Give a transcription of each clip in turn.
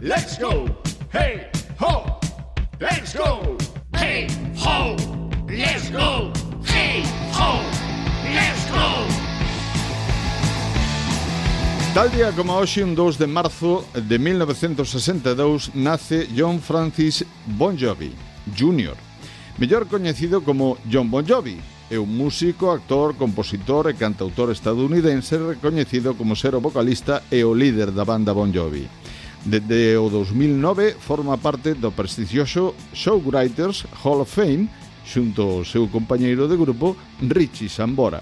Let's go, hey ho, let's go, hey ho, let's go, hey ho, let's go. Tal día como hoxe, un 2 de marzo de 1962, nace John Francis Bon Jovi, Jr., mellor coñecido como John Bon Jovi, é un músico, actor, compositor e cantautor estadounidense recoñecido como ser o vocalista e o líder da banda Bon Jovi. Desde o 2009 forma parte do prestixioso Showwriters Hall of Fame xunto ao seu compañeiro de grupo Richie Sambora.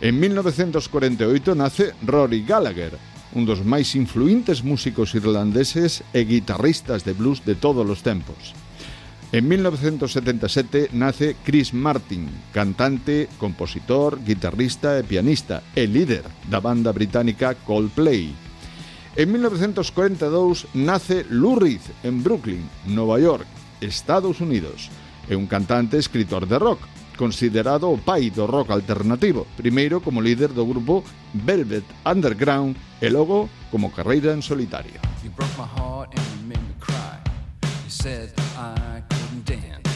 En 1948 nace Rory Gallagher, un dos máis influentes músicos irlandeses e guitarristas de blues de todos os tempos. En 1977 nace Chris Martin, cantante, compositor, guitarrista e pianista, e líder da banda británica Coldplay. En 1942 nace Lou Reed en Brooklyn, Nova York, Estados Unidos. É un cantante e escritor de rock, considerado o pai do rock alternativo, primeiro como líder do grupo Velvet Underground e logo como carreira en solitario. said I couldn't dance.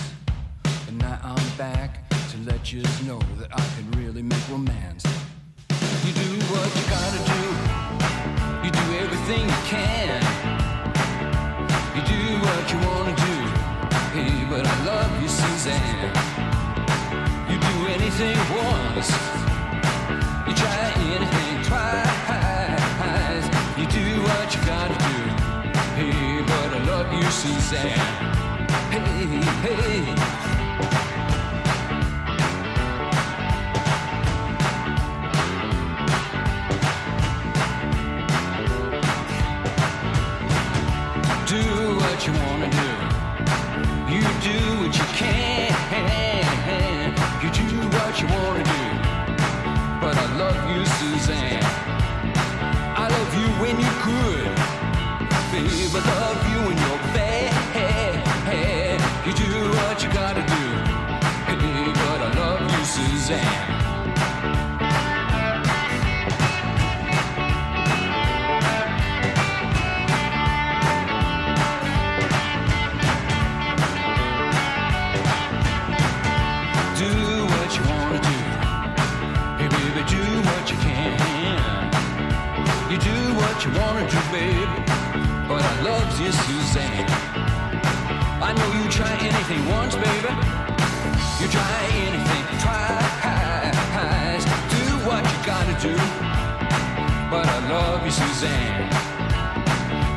But now I'm back to let you know that I can really make romance. You do what you gotta do. Everything you can. You do what you wanna do, hey, but I love you, Suzanne. You do anything once, you try anything twice. You do what you gotta do, hey, but I love you, Suzanne. Hey, hey. Come you want. You babe. But I love you, Suzanne. I know you try anything once, baby. You try anything twice. Do what you gotta do. But I love you, Suzanne.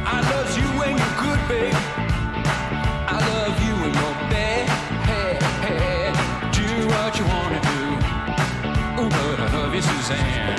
I love you when you're good, babe. I love you when you're bad. Do what you wanna do. Oh, but I love you, Suzanne.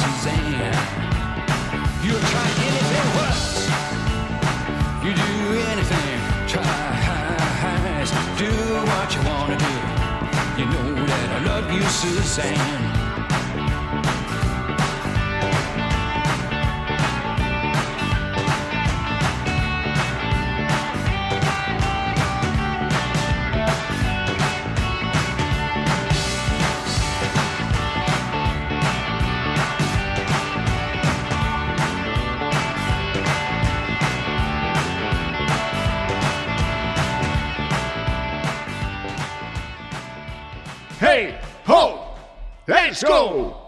Suzanne. You'll try anything once. You do anything, try. Do what you wanna do. You know that I love you, Suzanne. Hey, ho, let's go!